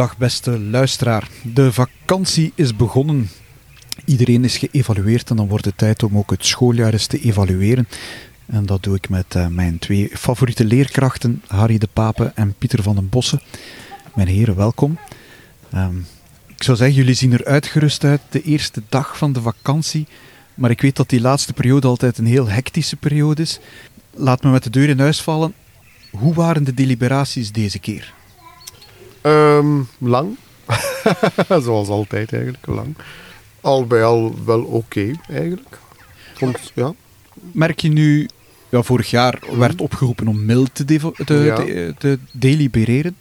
Dag beste luisteraar. De vakantie is begonnen. Iedereen is geëvalueerd en dan wordt het tijd om ook het schooljaar eens te evalueren. En dat doe ik met uh, mijn twee favoriete leerkrachten, Harry de Pape en Pieter van den Bossen. Mijn heren, welkom. Um, ik zou zeggen, jullie zien er uitgerust uit de eerste dag van de vakantie. Maar ik weet dat die laatste periode altijd een heel hectische periode is. Laat me met de deur in huis vallen. Hoe waren de deliberaties deze keer? Um, lang. Zoals altijd eigenlijk, lang. Al bij al wel oké eigenlijk. Vond, ja. Merk je nu, ja, vorig jaar werd opgeroepen om mild te, te, te, te delibereren.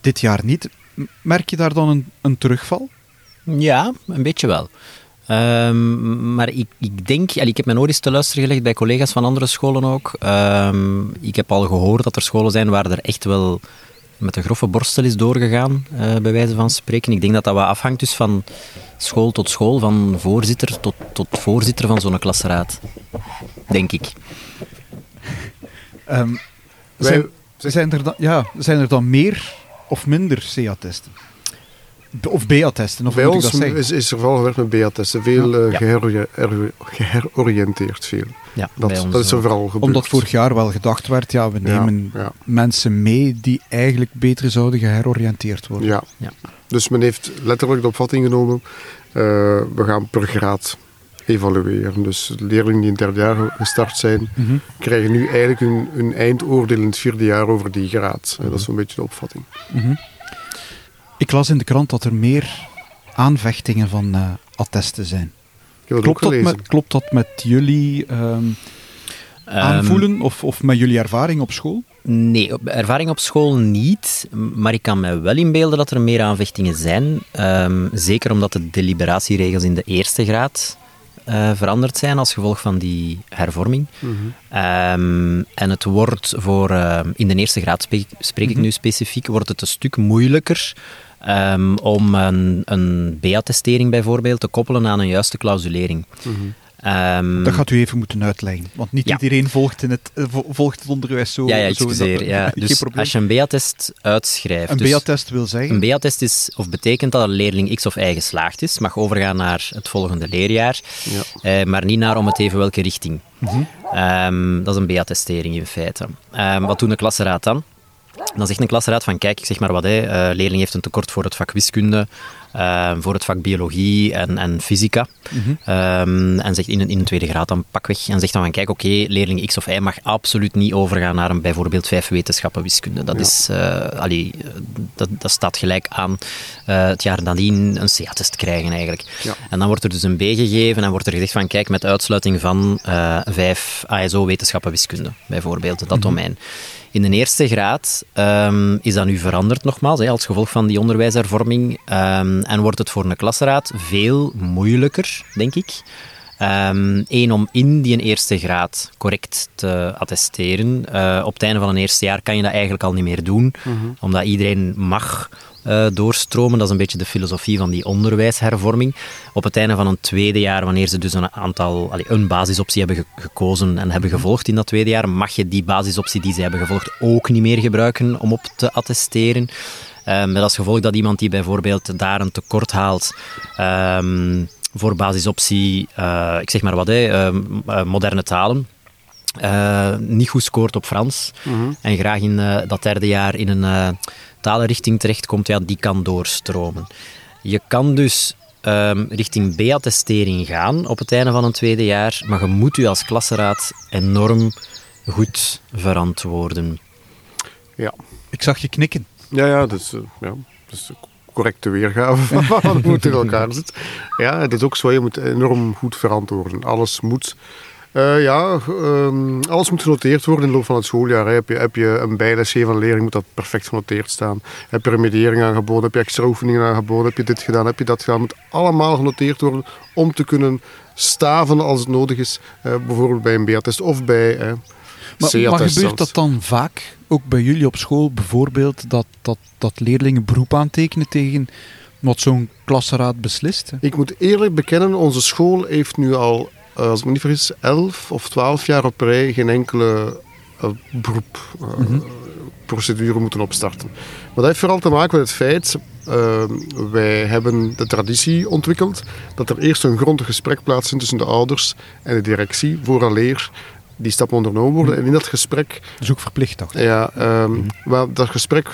Dit jaar niet. Merk je daar dan een, een terugval? Ja, een beetje wel. Um, maar ik, ik denk, ik heb mijn oor eens te luisteren gelegd bij collega's van andere scholen ook. Um, ik heb al gehoord dat er scholen zijn waar er echt wel met een grove borstel is doorgegaan, uh, bij wijze van spreken. Ik denk dat dat wat afhangt dus van school tot school, van voorzitter tot, tot voorzitter van zo'n klasraad. Denk ik. Um, zijn, zijn, er dan, ja, zijn er dan meer of minder CA-testen? Of BA-testen? Of Bij ons is, is er vooral gewerkt met BA-testen. Veel ja. uh, geheroriënteerd. Veel. Ja, dat, ons, dat is er vooral gebeurd. Omdat vorig jaar wel gedacht werd, ja, we nemen ja, mensen mee die eigenlijk beter zouden geheroriënteerd worden. Ja. ja. Dus men heeft letterlijk de opvatting genomen, uh, we gaan per graad evalueren. Dus leerlingen die in het derde jaar gestart zijn, mm -hmm. krijgen nu eigenlijk hun, hun, eindoordeel in het vierde jaar over die graad. Mm -hmm. Dat is een beetje de opvatting. Mm -hmm. Ik las in de krant dat er meer aanvechtingen van uh, attesten zijn. Klopt dat, met, klopt dat met jullie um, aanvoelen um, of, of met jullie ervaring op school? Nee, ervaring op school niet. Maar ik kan me wel inbeelden dat er meer aanvechtingen zijn. Um, zeker omdat de deliberatieregels in de eerste graad uh, veranderd zijn als gevolg van die hervorming. Mm -hmm. um, en het wordt voor, uh, in de eerste graad spreek, spreek mm -hmm. ik nu specifiek, wordt het een stuk moeilijker um, om een, een BA-testering bijvoorbeeld te koppelen aan een juiste clausulering. Mm -hmm. Um, dat gaat u even moeten uitleggen, want niet ja. iedereen volgt, in het, volgt het onderwijs zo. Ja, ja. Zo ja. Dus als je een BA-test uitschrijft... Een dus BA-test wil zeggen? Een BA-test is, of betekent dat een leerling X of Y geslaagd is, mag overgaan naar het volgende leerjaar, ja. uh, maar niet naar om het even welke richting. Mm -hmm. um, dat is een BA-testering in feite. Um, wat doet een klasraad dan? Dan zegt een klasraad van, kijk, ik zeg maar wat, hè, uh, leerling heeft een tekort voor het vak wiskunde, uh, voor het vak biologie en, en fysica. Mm -hmm. um, en zegt in een, in een tweede graad dan pakweg. En zegt dan van, kijk, oké, okay, leerling X of Y mag absoluut niet overgaan naar een bijvoorbeeld vijf wetenschappen wiskunde. Dat, ja. is, uh, allee, dat, dat staat gelijk aan het jaar nadien een CA-test krijgen eigenlijk. Ja. En dan wordt er dus een B gegeven en wordt er gezegd van, kijk, met uitsluiting van vijf ASO wetenschappen wiskunde, bijvoorbeeld, dat mm -hmm. domein. In de eerste graad um, is dat nu veranderd nogmaals, hè, als gevolg van die onderwijshervorming. Um, en wordt het voor een klasraad veel moeilijker, denk ik. Eén, um, om in die eerste graad correct te attesteren. Uh, op het einde van een eerste jaar kan je dat eigenlijk al niet meer doen, mm-hmm. omdat iedereen mag uh, doorstromen. Dat is een beetje de filosofie van die onderwijshervorming. Op het einde van een tweede jaar, wanneer ze dus een aantal, een basisoptie hebben ge gekozen en hebben gevolgd in dat tweede jaar, mag je die basisoptie die ze hebben gevolgd ook niet meer gebruiken om op te attesteren. Um, met als gevolg dat iemand die bijvoorbeeld daar een tekort haalt. Um, voor basisoptie, uh, ik zeg maar wat, hè, uh, moderne talen. Uh, niet goed scoort op Frans mm -hmm. en graag in dat derde jaar in een talenrichting terechtkomt, ja, die kan doorstromen. Je kan dus um, richting B-attestering gaan op het einde van een tweede jaar, maar je moet je als klasseraad enorm goed verantwoorden. Ja. Ik zag je knikken. Ja, ja, dat is, uh, ja, dat is correcte weergave van hoe het in elkaar zit. Ja, het is ook zo, je moet enorm goed verantwoorden. Alles moet uh, ja, um, alles moet genoteerd worden in de loop van het schooljaar. Hè. Heb, je, heb je een bijles van een leerling, moet dat perfect genoteerd staan. Heb je remediering aangeboden, heb je extra oefeningen aangeboden, heb je dit gedaan, heb je dat gedaan. Het moet allemaal genoteerd worden om te kunnen staven als het nodig is. Uh, bijvoorbeeld bij een B-test of bij uh, maar, maar gebeurt dat dan vaak, ook bij jullie op school bijvoorbeeld, dat, dat, dat leerlingen beroep aantekenen tegen wat zo'n klasraad beslist? Hè? Ik moet eerlijk bekennen, onze school heeft nu al als ik me niet vergis, 11 of 12 jaar op rij geen enkele uh, beroep, uh, mm -hmm. procedure moeten opstarten. Maar dat heeft vooral te maken met het feit wij hebben de traditie ontwikkeld dat er eerst een grondig gesprek plaatsvindt tussen de ouders en de directie, vooraleer die stappen ondernomen worden. En in dat gesprek... Dat is ook verplicht, ik. Ja, ehm, maar dat gesprek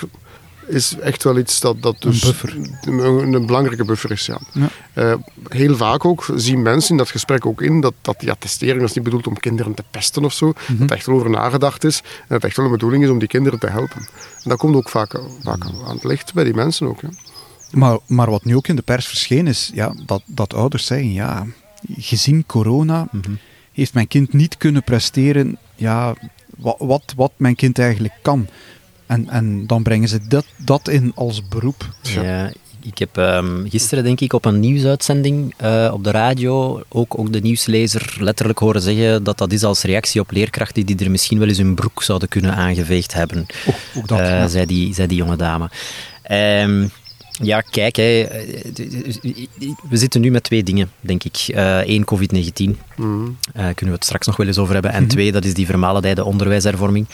is echt wel iets dat, dat dus Een buffer. Een, een belangrijke buffer is, ja. Ja. Eh, heel vaak ook zien mensen in dat gesprek ook in dat, dat ja, testering is niet bedoeld om kinderen te pesten of zo. Mhm. Dat er echt wel over nagedacht is en dat het echt wel een bedoeling is om die kinderen te helpen. En dat komt ook vaak, vaak aan het licht bij die mensen ook. Hè. Maar, maar wat nu ook in de pers verscheen is, ja, dat, dat ouders zeggen, ja, gezien corona heeft mijn kind niet kunnen presteren ja, wat, wat, wat mijn kind eigenlijk kan. En, en dan brengen ze dat, dat in als beroep. Ja, ik heb ehm, gisteren, denk ik, op een nieuwsuitzending eh, op de radio ook, ook de nieuwslezer letterlijk horen zeggen dat dat is als reactie op leerkrachten die er misschien wel eens hun broek zouden kunnen aangeveegd hebben. Oh, ook dat. Eh, ja. zei, die, zei die jonge dame. Ehm, ja, kijk, hè, eh, we zitten nu met twee dingen, denk ik. Eén, COVID-19. Mhm. Eh, kunnen we het straks nog wel eens over hebben. En twee, dat is die vermalendijde onderwijshervorming.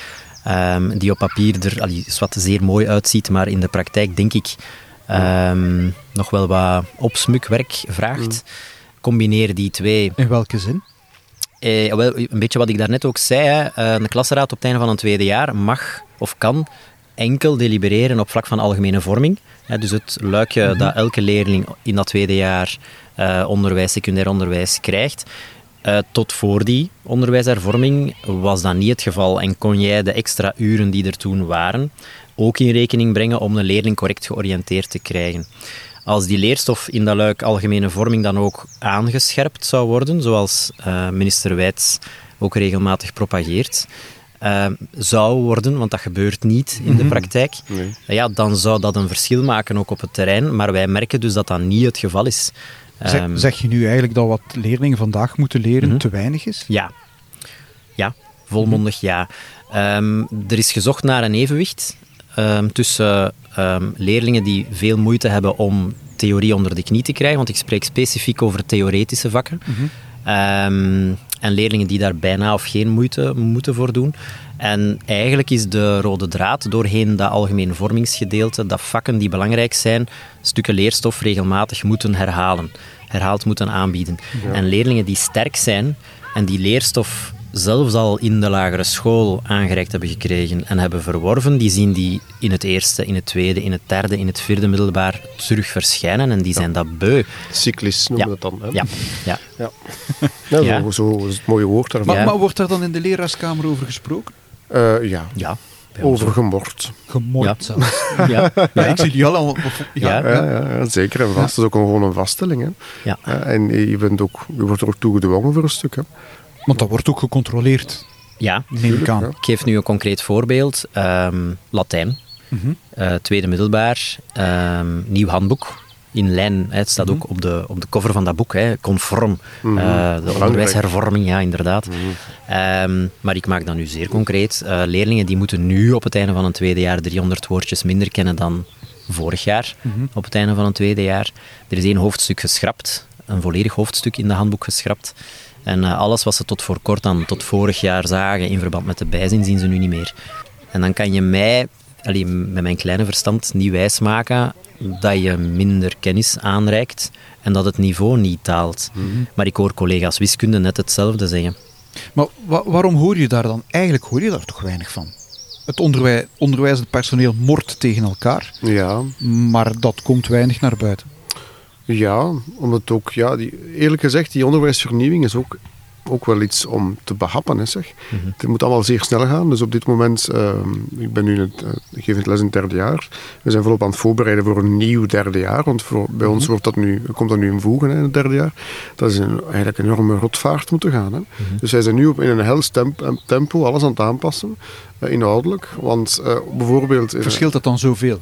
Ehm, die op papier er allee, wat zeer mooi uitziet, maar in de praktijk denk ik ehm, nog wel wat opsmukwerk vraagt. Combineer die twee. In welke zin? Eh, wel, een beetje wat ik daarnet ook zei. Hè. Eh, een klasraad op het einde van een tweede jaar mag of kan enkel delibereren op vlak van algemene vorming. Dus het luikje dat elke leerling in dat tweede jaar eh, onderwijs, secundair onderwijs krijgt. Eh, tot voor die onderwijshervorming was dat niet het geval en kon jij de extra uren die er toen waren ook in rekening brengen om een leerling correct georiënteerd te krijgen. Als die leerstof in dat luik algemene vorming dan ook aangescherpt zou worden, zoals eh, minister Wijts ook regelmatig propageert, eh, zou worden, want dat gebeurt niet in de praktijk, Nee. ja, dan zou dat een verschil maken ook op het terrein. Maar wij merken dus dat dat niet het geval is. Zeg, Ehm, zeg je nu eigenlijk dat wat leerlingen vandaag moeten leren Mhm. te weinig is? Ja. Ja, volmondig ja. Ehm, er is gezocht naar een evenwicht ehm, tussen leerlingen die veel moeite hebben om theorie onder de knie te krijgen, want ik spreek specifiek over theoretische vakken. Ehm, en leerlingen die daar bijna of geen moeite moeten voor doen. En eigenlijk is de rode draad doorheen dat algemeen vormingsgedeelte dat vakken die belangrijk zijn, stukken leerstof regelmatig moeten herhalen, herhaald moeten aanbieden. En leerlingen die sterk zijn en die leerstof zelfs al in de lagere school aangereikt hebben gekregen en hebben verworven, die zien die in het eerste, in het tweede, in het derde, in het vierde middelbaar terug verschijnen en die zijn dat beu. Cyclisch noemen we Ja. dat dan. Hè? Ja, ja. Ja. Ja, Ja. Zo, zo is het mooie woord daarvan. Maar, Ja. maar wordt daar dan in de leraarskamer over gesproken? Eh, ja, ja. over gemord. Gemord Ja. zelfs. Ja, Ja, ik zie jullie al... Ja, Ja. Ja, zeker en vast. Dat is ook gewoon een vaststelling. Hè. ja. Eh, en je, bent ook, je wordt er ook toe gedwongen voor een stuk. Hè. Want dat wordt ook gecontroleerd, ja. neem ik. Ik geef nu een concreet voorbeeld. Ehm, Latijn, Mhm. eh, tweede middelbaar, ehm, nieuw handboek. In lijn, hè, het staat ook op de, op de cover van dat boek, hè, conform. Mhm. eh, de onderwijshervorming, ja, inderdaad. Ehm, maar ik maak dat nu zeer concreet. Eh, leerlingen die moeten nu op het einde van een tweede jaar 300 woordjes minder kennen dan vorig jaar op het einde van een tweede jaar. Er is één hoofdstuk geschrapt, een volledig hoofdstuk in de handboek geschrapt. En eh, alles wat ze tot voor kort dan, tot vorig jaar zagen in verband met de bijzin, zien ze nu niet meer. En dan kan je mij, allee, met mijn kleine verstand, niet wijsmaken dat je minder kennis aanreikt en dat het niveau niet daalt. Maar ik hoor collega's wiskunde net hetzelfde zeggen. Maar wa- waarom hoor je daar dan? Eigenlijk hoor je daar toch weinig van. Het onderwij onderwijzend personeel mort tegen elkaar, Ja, maar dat komt weinig naar buiten. ja, omdat ook, ja, die, eerlijk gezegd, die onderwijsvernieuwing is ook, ook wel iets om te behappen. Hè, zeg. Het moet allemaal zeer snel gaan. Dus op dit moment, ehm, ik ben nu het, eh, ik geef het les in het derde jaar. We zijn volop aan het voorbereiden voor een nieuw derde jaar. Want voor, bij ons wordt dat nu, komt dat nu in voegen hè, in het derde jaar. Dat is een, eigenlijk een enorme rotvaart moeten gaan. Hè. Dus wij zijn nu op, in een hels temp- tempo alles aan het aanpassen, eh, inhoudelijk. Want eh, bijvoorbeeld... eh, Verschilt dat dan zoveel?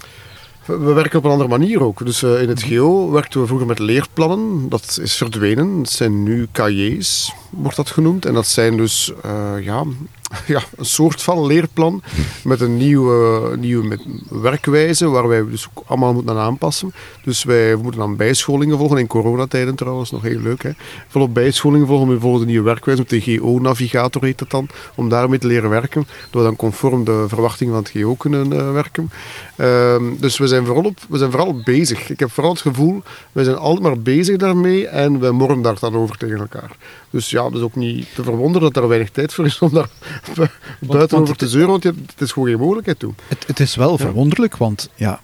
We we werken op een andere manier ook. Dus eh, in het GO werkten we vroeger met leerplannen. Dat is verdwenen. Het zijn nu cahiers, wordt dat genoemd. En dat zijn dus eh, ja, ja, een soort van leerplan met een nieuwe, nieuwe werkwijze waar wij dus ook allemaal moeten aan aanpassen. Dus wij moeten dan bijscholingen volgen, in coronatijden trouwens, nog heel leuk. Hè? Volop bijscholingen volgen, we volgen de nieuwe werkwijze met de GO-navigator heet het dan, om daarmee te leren werken, door dan conform de verwachtingen van het GO kunnen uh, werken. Ehm, dus we zijn, vooral op, we zijn vooral bezig. Ik heb vooral het gevoel, we zijn altijd maar bezig daarmee en we morren daar dan over tegen elkaar. Dus ja, het is ook niet te verwonderen dat er weinig tijd voor is om daar buiten over te zeuren, want het is gewoon geen mogelijkheid toe. Het, het is wel verwonderlijk, want ja,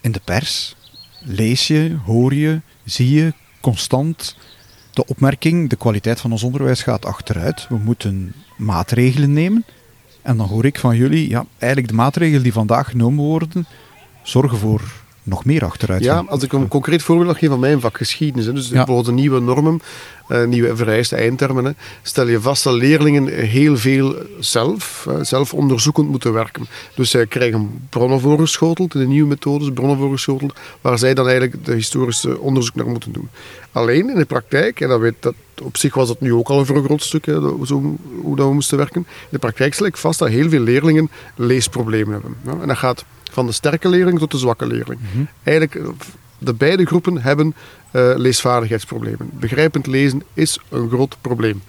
in de pers lees je, hoor je, zie je constant de opmerking, de kwaliteit van ons onderwijs gaat achteruit. We moeten maatregelen nemen. En dan hoor ik van jullie, ja, eigenlijk de maatregelen die vandaag genomen worden, zorgen voor nog meer achteruit. Ja, als ik een concreet voorbeeld geef van mijn vak geschiedenis. Hè. Dus bijvoorbeeld de nieuwe normen, uh, nieuwe vereiste eindtermen. Stel je vast dat leerlingen heel veel zelf, uh, zelf onderzoekend moeten werken. Dus zij krijgen bronnen voorgeschoteld, de nieuwe methodes, bronnen voorgeschoteld, waar zij dan eigenlijk de historische onderzoek naar moeten doen. Alleen in de praktijk, en dat weet, dat, op zich was dat nu ook al een voor een groot stuk, hè, zo, hoe dat we moesten werken. In de praktijk stel ik vast dat heel veel leerlingen leesproblemen hebben. Ja, en dat gaat van de sterke leerling tot de zwakke leerling. Mhm. Eigenlijk, eh, de beide groepen hebben uh, leesvaardigheidsproblemen. Begrijpend lezen is een groot probleem.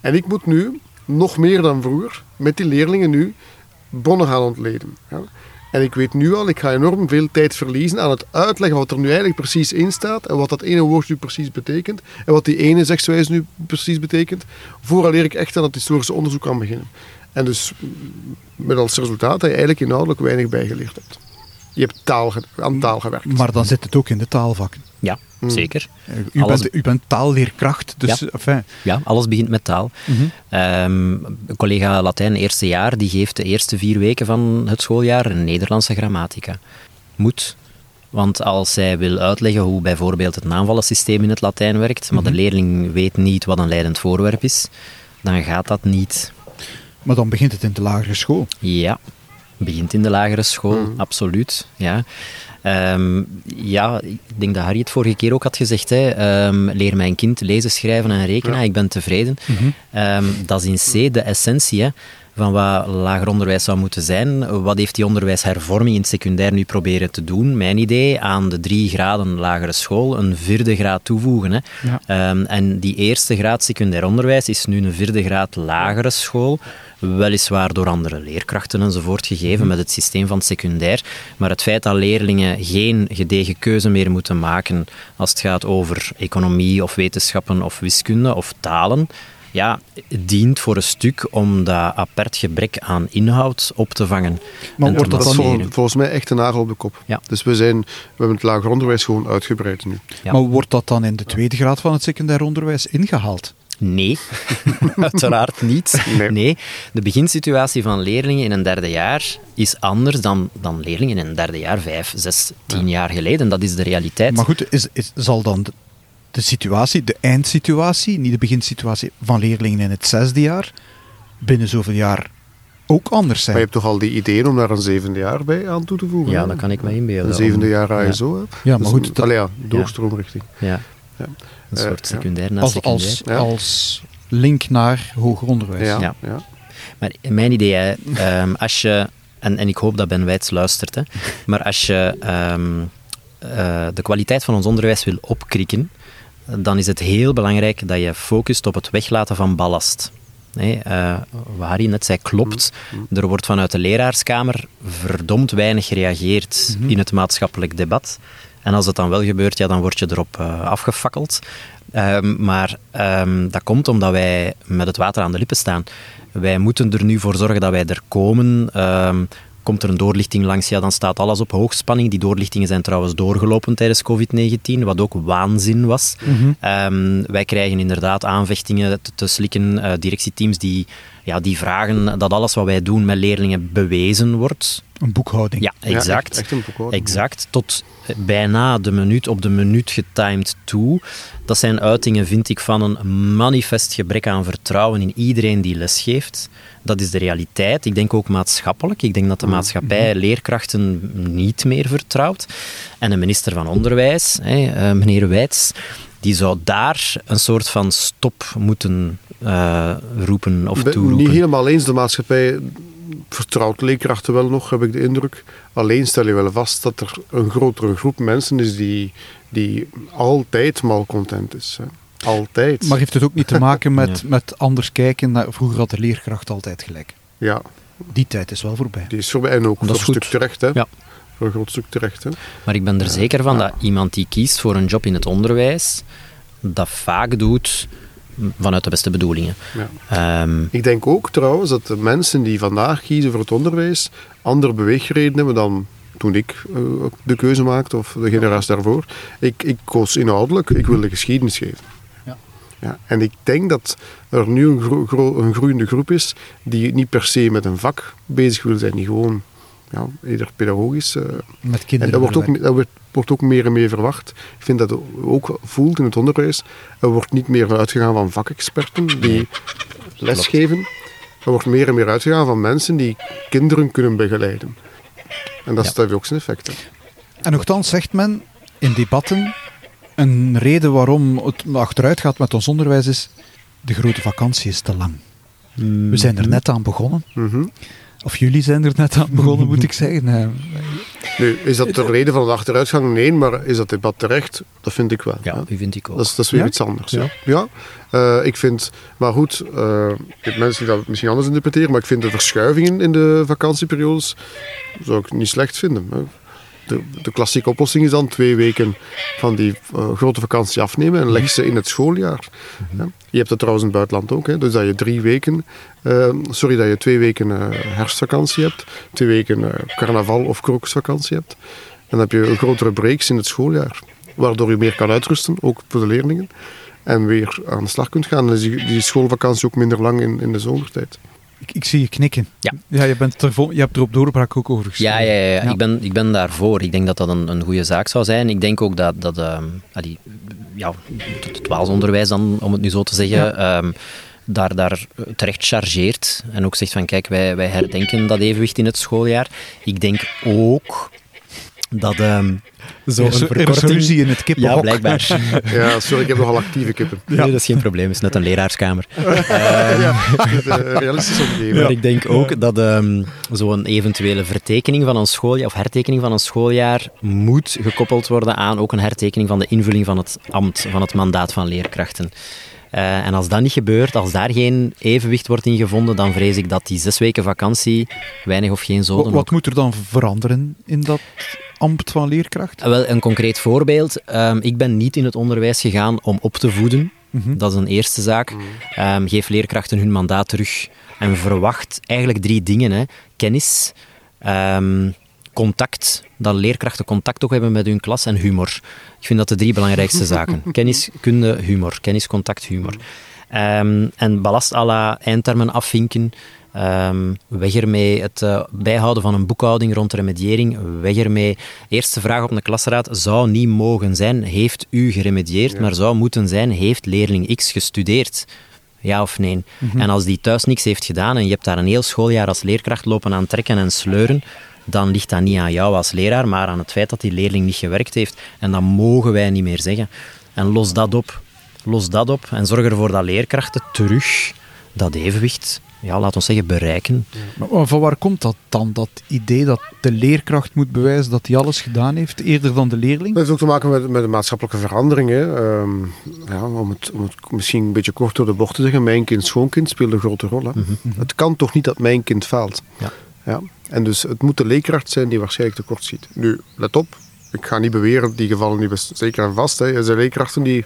En ik moet nu, nog meer dan vroeger, met die leerlingen nu bronnen gaan ontleden. Ja. En ik weet nu al, ik ga enorm veel tijd verliezen aan het uitleggen wat er nu eigenlijk precies in staat en wat dat ene woord nu precies betekent en wat die ene zegswijze nu precies betekent, vooraleer ik echt aan het historische onderzoek kan beginnen. En dus met als resultaat dat je eigenlijk inhoudelijk weinig bijgeleerd hebt. Je hebt taal, aan taal gewerkt. Maar dan zit het ook in de taalvakken. Ja, hmm. zeker. U, bent, u bent taalleerkracht, dus... Ja, enfin. ja alles begint met taal. Mm een collega Latijn, eerste jaar, die geeft de eerste vier weken van het schooljaar een Nederlandse grammatica. Moet. Want als zij wil uitleggen hoe bijvoorbeeld het naamvallensysteem in het Latijn werkt, maar de mhm. leerling weet niet wat een leidend voorwerp is, dan gaat dat niet. Maar dan begint het in de lagere school. Ja, begint in de lagere school, mm. absoluut. Ja. Um, ja, ik denk dat Harry het vorige keer ook had gezegd. Hè. Um, leer mijn kind lezen, schrijven en rekenen. Ik ben tevreden. Mm um, dat is in C de essentie. Hè van wat lager onderwijs zou moeten zijn. Wat heeft die onderwijshervorming in het secundair nu proberen te doen? Mijn idee, aan de drie graden lagere school een vierde graad toevoegen. Hè. Ehm, en die eerste graad secundair onderwijs is nu een vierde graad lagere school. Weliswaar door andere leerkrachten enzovoort gegeven met het systeem van het secundair. Maar het feit dat leerlingen geen gedegen keuze meer moeten maken als het gaat over economie of wetenschappen of wiskunde of talen, ja, dient voor een stuk om dat apart gebrek aan inhoud op te vangen. Maar wordt dat dan volgens mij echt een nagel op de kop? Ja. Dus we, zijn, we hebben het lager onderwijs gewoon uitgebreid nu. Ja. Maar wordt dat dan in de tweede graad van het secundair onderwijs ingehaald? Nee, uiteraard niet. Nee. de beginsituatie van leerlingen in een derde jaar is anders dan, dan leerlingen in een derde jaar, vijf, zes, tien jaar geleden. Dat is de realiteit. Maar goed, is, is, zal dan de situatie, de eindsituatie, niet de beginsituatie van leerlingen in het zesde jaar, binnen zoveel jaar ook anders zijn. Maar je hebt toch al die ideeën om daar een zevende jaar bij aan toe te voegen? Ja, dat kan ik me inbeelden. Een zevende jaar ASO. Ja, ja maar goed. Dat, ja, doorstroomrichting. Ja. Ja. Een soort secundair na als, secundair. Als, als link naar hoger onderwijs. Ja. ja. Maar mijn idee, hè, um, als je, en, en ik hoop dat Ben Wijts luistert, hè, maar als je um, uh, de kwaliteit van ons onderwijs wil opkrikken, dan is het heel belangrijk dat je focust op het weglaten van ballast. Nee, uh, wat Harry net zei, klopt. Mm-hmm. Er wordt vanuit de leraarskamer verdomd weinig gereageerd mm-hmm. in het maatschappelijk debat. En als het dan wel gebeurt, ja, dan word je erop uh, afgefakkeld. Ehm, maar um, dat komt omdat wij met het water aan de lippen staan. Wij moeten er nu voor zorgen dat wij er komen. Um, Komt er een doorlichting langs, ja, dan staat alles op hoogspanning. Die doorlichtingen zijn trouwens doorgelopen tijdens COVID-19, wat ook waanzin was. Mhm. Ehm, wij krijgen inderdaad aanvechtingen te, te slikken, uh, directieteams die, ja, die vragen dat alles wat wij doen met leerlingen bewezen wordt. Een boekhouding. Ja, exact. echt, een boekhouding. Exact. Tot bijna de minuut op de minuut getimed toe. Dat zijn uitingen, vind ik, van een manifest gebrek aan vertrouwen in iedereen die lesgeeft. Dat is de realiteit. Ik denk ook maatschappelijk. Ik denk dat de mm. maatschappij mm-hmm. leerkrachten niet meer vertrouwt. En een minister van Onderwijs, hè, eh, meneer Wijts, die zou daar een soort van stop moeten uh, roepen of ben toeroepen. Niet helemaal eens. De maatschappij vertrouwt leerkrachten wel nog, heb ik de indruk. Alleen stel je wel vast dat er een grotere groep mensen is die, die altijd malcontent is. Hè. Altijd. Maar heeft het ook niet te maken met, met anders kijken? Naar, vroeger had de leerkracht altijd gelijk. Ja. Die tijd is wel voorbij. Die is voorbij en ook voor een stuk terecht. Hè. Ja. Voor een groot stuk terecht. Hè. Maar ik ben er zeker van dat iemand die kiest voor een job in het onderwijs, dat vaak doet vanuit de beste bedoelingen. Ja. Um, ik denk ook trouwens dat de mensen die vandaag kiezen voor het onderwijs andere beweegredenen hebben dan toen ik uh, de keuze maakte of de generatie daarvoor. Ik, ik koos inhoudelijk, ik wilde geschiedenis geven. Ja. Ja, en ik denk dat er nu een, gro gro een groeiende groep is die niet per se met een vak bezig wil zijn, die gewoon ja, eerder pedagogisch. Uh, met kinderen. En dat wordt, ook, dat wordt, ook meer en meer verwacht. Ik vind dat het ook voelt in het onderwijs. Er wordt niet meer uitgegaan van vakexperten die lesgeven. Er wordt meer en meer uitgegaan van mensen die kinderen kunnen begeleiden. En dat ja. heeft ook zijn effect. Hè. En nogthans zegt men in debatten een reden waarom het achteruit gaat met ons onderwijs is de grote vakantie is te lang. Mm. We zijn er net aan begonnen. Mm -hmm. Of jullie zijn er net aan begonnen, moet ik zeggen. Uh, nu, is dat de reden van de achteruitgang? Nee, maar is dat debat terecht? Dat vind ik wel. Ja, die vind ik ook. Dat is, dat is weer ja? iets anders. Ja, ja. Uh, ik vind, maar goed, uh, ik heb mensen die dat misschien anders interpreteren, maar ik vind de verschuivingen in de vakantieperiodes zou ik niet slecht vinden. De, de, klassieke oplossing is dan twee weken van die uh, grote vakantie afnemen en leg ze in het schooljaar. Mm -hmm. Je hebt dat trouwens in het buitenland ook, hè? dus dat je drie weken, uh, sorry, dat je twee weken uh, herfstvakantie hebt, twee weken carnaval of krokusvakantie hebt. En dan heb je een grotere breaks in het schooljaar, waardoor je meer kan uitrusten, ook voor de leerlingen. En weer aan de slag kunt gaan. Dan is die, die schoolvakantie ook minder lang in, in de zomertijd. Ik, ik, zie je knikken. Ja. ja je, bent er, je hebt er op doorbraak ook over geschreven. Ja, ja, ja, ja. Ik, ben, ik ben daarvoor. Ik denk dat dat een, een goede zaak zou zijn. Ik denk ook dat, dat uh, die, ja, het dwaalsonderwijs dan, om het nu zo te zeggen, ja. um, daar, daar terecht chargeert. En ook zegt van, kijk, wij, wij herdenken dat evenwicht in het schooljaar. Ik denk ook dat... Um, zo een verkorting... ruzie in het kippenhok. Ja, blijkbaar. ja, sorry, ik heb nogal actieve kippen. Ja. Nee, dat is geen probleem. Het is net een leraarskamer. uh, ja, de realistische omgeving. Maar ik denk ook dat um, zo'n eventuele vertekening van een schooljaar, of hertekening van een schooljaar, moet gekoppeld worden aan ook een hertekening van de invulling van het ambt, van het mandaat van leerkrachten. Uh, en als dat niet gebeurt, als daar geen evenwicht wordt in gevonden, dan vrees ik dat die zes weken vakantie weinig of geen zoden... Wat, wat moet er dan veranderen in dat ambt van leerkracht? Uh, wel, een concreet voorbeeld. Um, ik ben niet in het onderwijs gegaan om op te voeden. Mm -hmm. Dat is een eerste zaak. Um, geef leerkrachten hun mandaat terug en verwacht eigenlijk drie dingen. Hè. Kennis, um, contact, dat leerkrachten contact ook hebben met hun klas en humor. Ik vind dat de drie belangrijkste zaken. Kennis, kunde, humor. Kennis, contact, humor. Um, en ballast à la eindtermen afvinken. Um, weg ermee het uh, bijhouden van een boekhouding rond remediëring. Weg ermee. Eerste vraag op een klasraad zou niet mogen zijn: heeft u geremedieerd? Ja. Maar zou moeten zijn: heeft leerling X gestudeerd? Ja of nee? Mm -hmm. En als die thuis niks heeft gedaan en je hebt daar een heel schooljaar als leerkracht lopen aan trekken en sleuren, dan ligt dat niet aan jou als leraar, maar aan het feit dat die leerling niet gewerkt heeft. En dat mogen wij niet meer zeggen. En los dat op. Los dat op en zorg ervoor dat leerkrachten terug dat evenwicht, ja, laat ons zeggen, bereiken. Ja. Maar van waar komt dat dan, dat idee dat de leerkracht moet bewijzen dat hij alles gedaan heeft, eerder dan de leerling? Dat heeft ook te maken met, met de maatschappelijke veranderingen. Um, ja, om, het, om het misschien een beetje kort door de bocht te zeggen, mijn kind, schoonkind speelt een grote rol. Hè. Mm -hmm. Het kan toch niet dat mijn kind faalt? Ja. Ja. En dus het moet de leerkracht zijn die waarschijnlijk tekort schiet. Nu, let op, ik ga niet beweren, die gevallen niet best, zeker en vast. Hè. Er zijn leerkrachten die,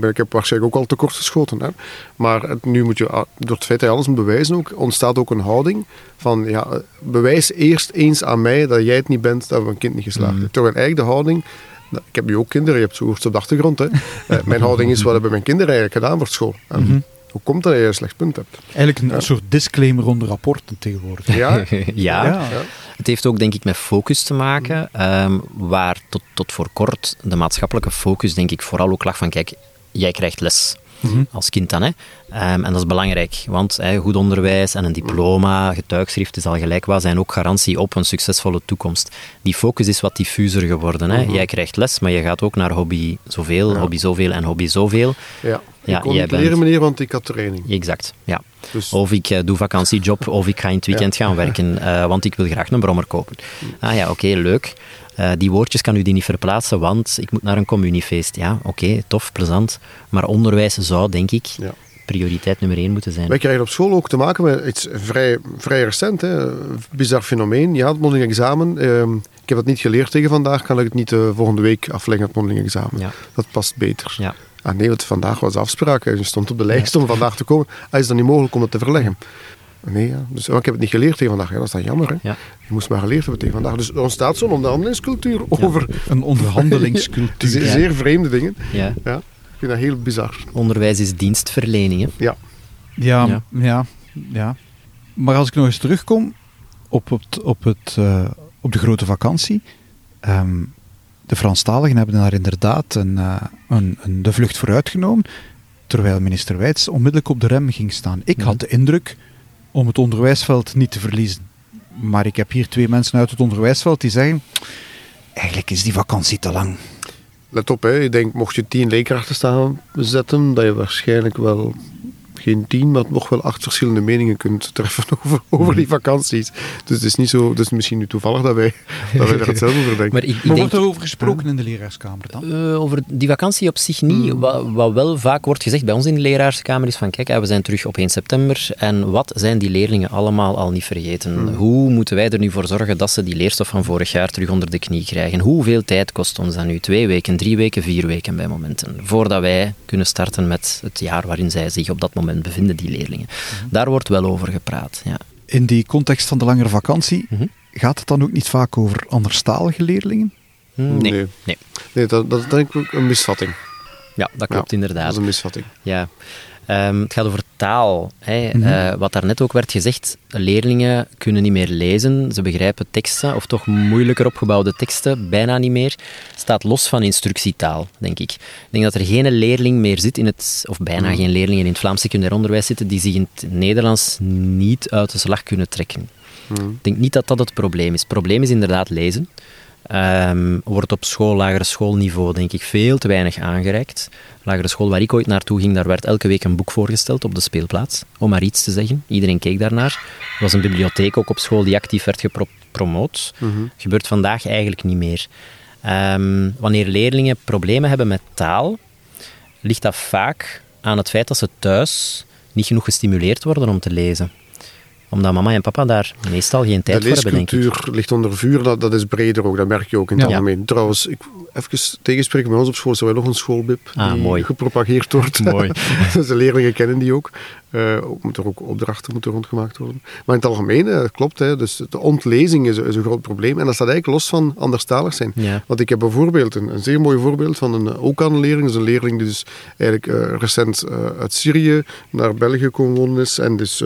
ik heb waarschijnlijk ook al tekort geschoten. Hè. Maar het, nu moet je, door het feit dat je alles moet bewijzen ook, ontstaat ook een houding van, ja, bewijs eerst eens aan mij dat jij het niet bent, dat we een kind niet geslaagd hebben. Mm. Terwijl eigenlijk de houding, ik heb nu ook kinderen, je hebt zo hoort op de achtergrond. Hè. mijn houding is, wat hebben mijn kinderen eigenlijk gedaan voor school? Mm -hmm. Hoe komt dat je een slecht punt hebt? Eigenlijk een ja. soort disclaimer onder rapporten tegenwoordig. Ja. ja. ja. Het heeft ook denk ik met focus te maken, um, waar tot, tot voor kort de maatschappelijke focus denk ik vooral ook lag van kijk, jij krijgt les. Mhm. Als kind dan. Hè. Ehm, en dat is belangrijk, want goed onderwijs en een diploma, getuigschrift is al gelijk wat, zijn ook garantie op een succesvolle toekomst. Die focus is wat diffuser geworden. Hè. Jij krijgt les, maar je gaat ook naar hobby zoveel, hobby zoveel en hobby zoveel. Ja, ja ik kon niet leren meneer, want ik had training. Exact, ja. Dus... Of ik uh, doe vakantiejob, of ik ga in het weekend gaan werken, uh, want ik wil graag een brommer kopen. Ah ja, oké, leuk. Uh, die woordjes kan u die niet verplaatsen, want ik moet naar een communiefeest. Ja, oké, tof, plezant. Maar onderwijs zou, denk ik, ja. prioriteit nummer één moeten zijn. Wij krijgen op school ook te maken met iets vrij, vrij recent. Hè. Bizar fenomeen. Had het mondeling examen. Uh, ik heb het niet geleerd tegen vandaag. Kan ik het niet uh, volgende week afleggen, het mondeling examen. Ja. Dat past beter. Ja. Ah nee, want vandaag was de afspraak. Je stond op de lijst om vandaag te komen. Ah, is dat niet mogelijk om dat te verleggen? Nee, ja. dus, ik heb het niet geleerd tegen vandaag. Ja, dat is dan jammer. Hè? Ja. Je moest maar geleerd hebben tegen vandaag. Dus er ontstaat zo'n onderhandelingscultuur over... Een onderhandelingscultuur. zeer, zeer vreemde dingen. Ja. ja. Ik vind dat heel bizar. Onderwijs is dienstverlening. Hè? Ja. Ja, ja. ja, Maar als ik nog eens terugkom op, het, op, het, uh, op de grote vakantie... Um, de Franstaligen hebben daar inderdaad een, uh, een, een, de vlucht vooruit genomen, terwijl minister Wijts onmiddellijk op de rem ging staan. Ik had de indruk om het onderwijsveld niet te verliezen. Maar ik heb hier twee mensen uit het onderwijsveld die zeggen: eigenlijk is die vakantie te lang. Let op, hè. ik denk, mocht je tien leerkrachten staan zetten, dat je waarschijnlijk wel geen tien, maar nog wel acht verschillende meningen kunt treffen over, over die vakanties. Dus het is niet zo, dus misschien nu toevallig dat wij, dat wij daar hetzelfde over denken. Maar, ik, ik wordt er over gesproken in de leraarskamer dan? Uh, over die vakantie op zich niet. Hmm. Wat, wat, wel vaak wordt gezegd bij ons in de leraarskamer is van kijk, we zijn terug op 1 september en wat zijn die leerlingen allemaal al niet vergeten? Hmm. Hoe moeten wij er nu voor zorgen dat ze die leerstof van vorig jaar terug onder de knie krijgen? Hoeveel tijd kost ons dat nu? Twee weken, drie weken, vier weken bij momenten? Voordat wij kunnen starten met het jaar waarin zij zich op dat moment bevinden, die leerlingen. Daar wordt wel over gepraat. Ja. In die context van de langere vakantie, mhm. gaat het dan ook niet vaak over anderstalige leerlingen? Hmm, nee. nee. nee. dat, dat is denk ik een misvatting. Ja, dat klopt inderdaad. Dat is een misvatting. Ja. Um, het gaat over taal. Hè. Mm -hmm. uh, wat daarnet ook werd gezegd, leerlingen kunnen niet meer lezen, ze begrijpen teksten, of toch moeilijker opgebouwde teksten, bijna niet meer. Staat los van instructietaal, denk ik. Ik denk dat er geen leerling meer zit in het, of bijna mhm. geen leerlingen in het Vlaams secundair onderwijs zitten, die zich in het Nederlands niet uit de slag kunnen trekken. Mm Ik denk niet dat dat het probleem is. Het probleem is inderdaad lezen. Um, wordt op school, lagere schoolniveau, denk ik, veel te weinig aangereikt. Lagere school waar ik ooit naartoe ging, daar werd elke week een boek voorgesteld op de speelplaats, om maar iets te zeggen. Iedereen keek daarnaar. Er was een bibliotheek ook op school die actief werd gepromoot. Mm Gebeurt vandaag eigenlijk niet meer. Um, wanneer leerlingen problemen hebben met taal, ligt dat vaak aan het feit dat ze thuis niet genoeg gestimuleerd worden om te lezen omdat mama en papa daar meestal geen tijd voor hebben, denk ik. De cultuur ligt onder vuur, dat, dat is breder ook, dat merk je ook in het algemeen. Trouwens, ik, even tegenspreken, bij ons op school is er wel nog een schoolbib ah, die mooi. gepropageerd wordt. mooi. dus de leerlingen kennen die ook. Uh, moet er ook opdrachten moeten rondgemaakt worden. Maar in het algemeen, uh, klopt, hè, dus de ontlezing is, is, een groot probleem. En dat staat eigenlijk los van anderstalig zijn. Want ik heb bijvoorbeeld een, een, zeer mooi voorbeeld van een, ook aan een leerling. Dus een leerling die dus eigenlijk uh, recent uit Syrië naar België komen is en dus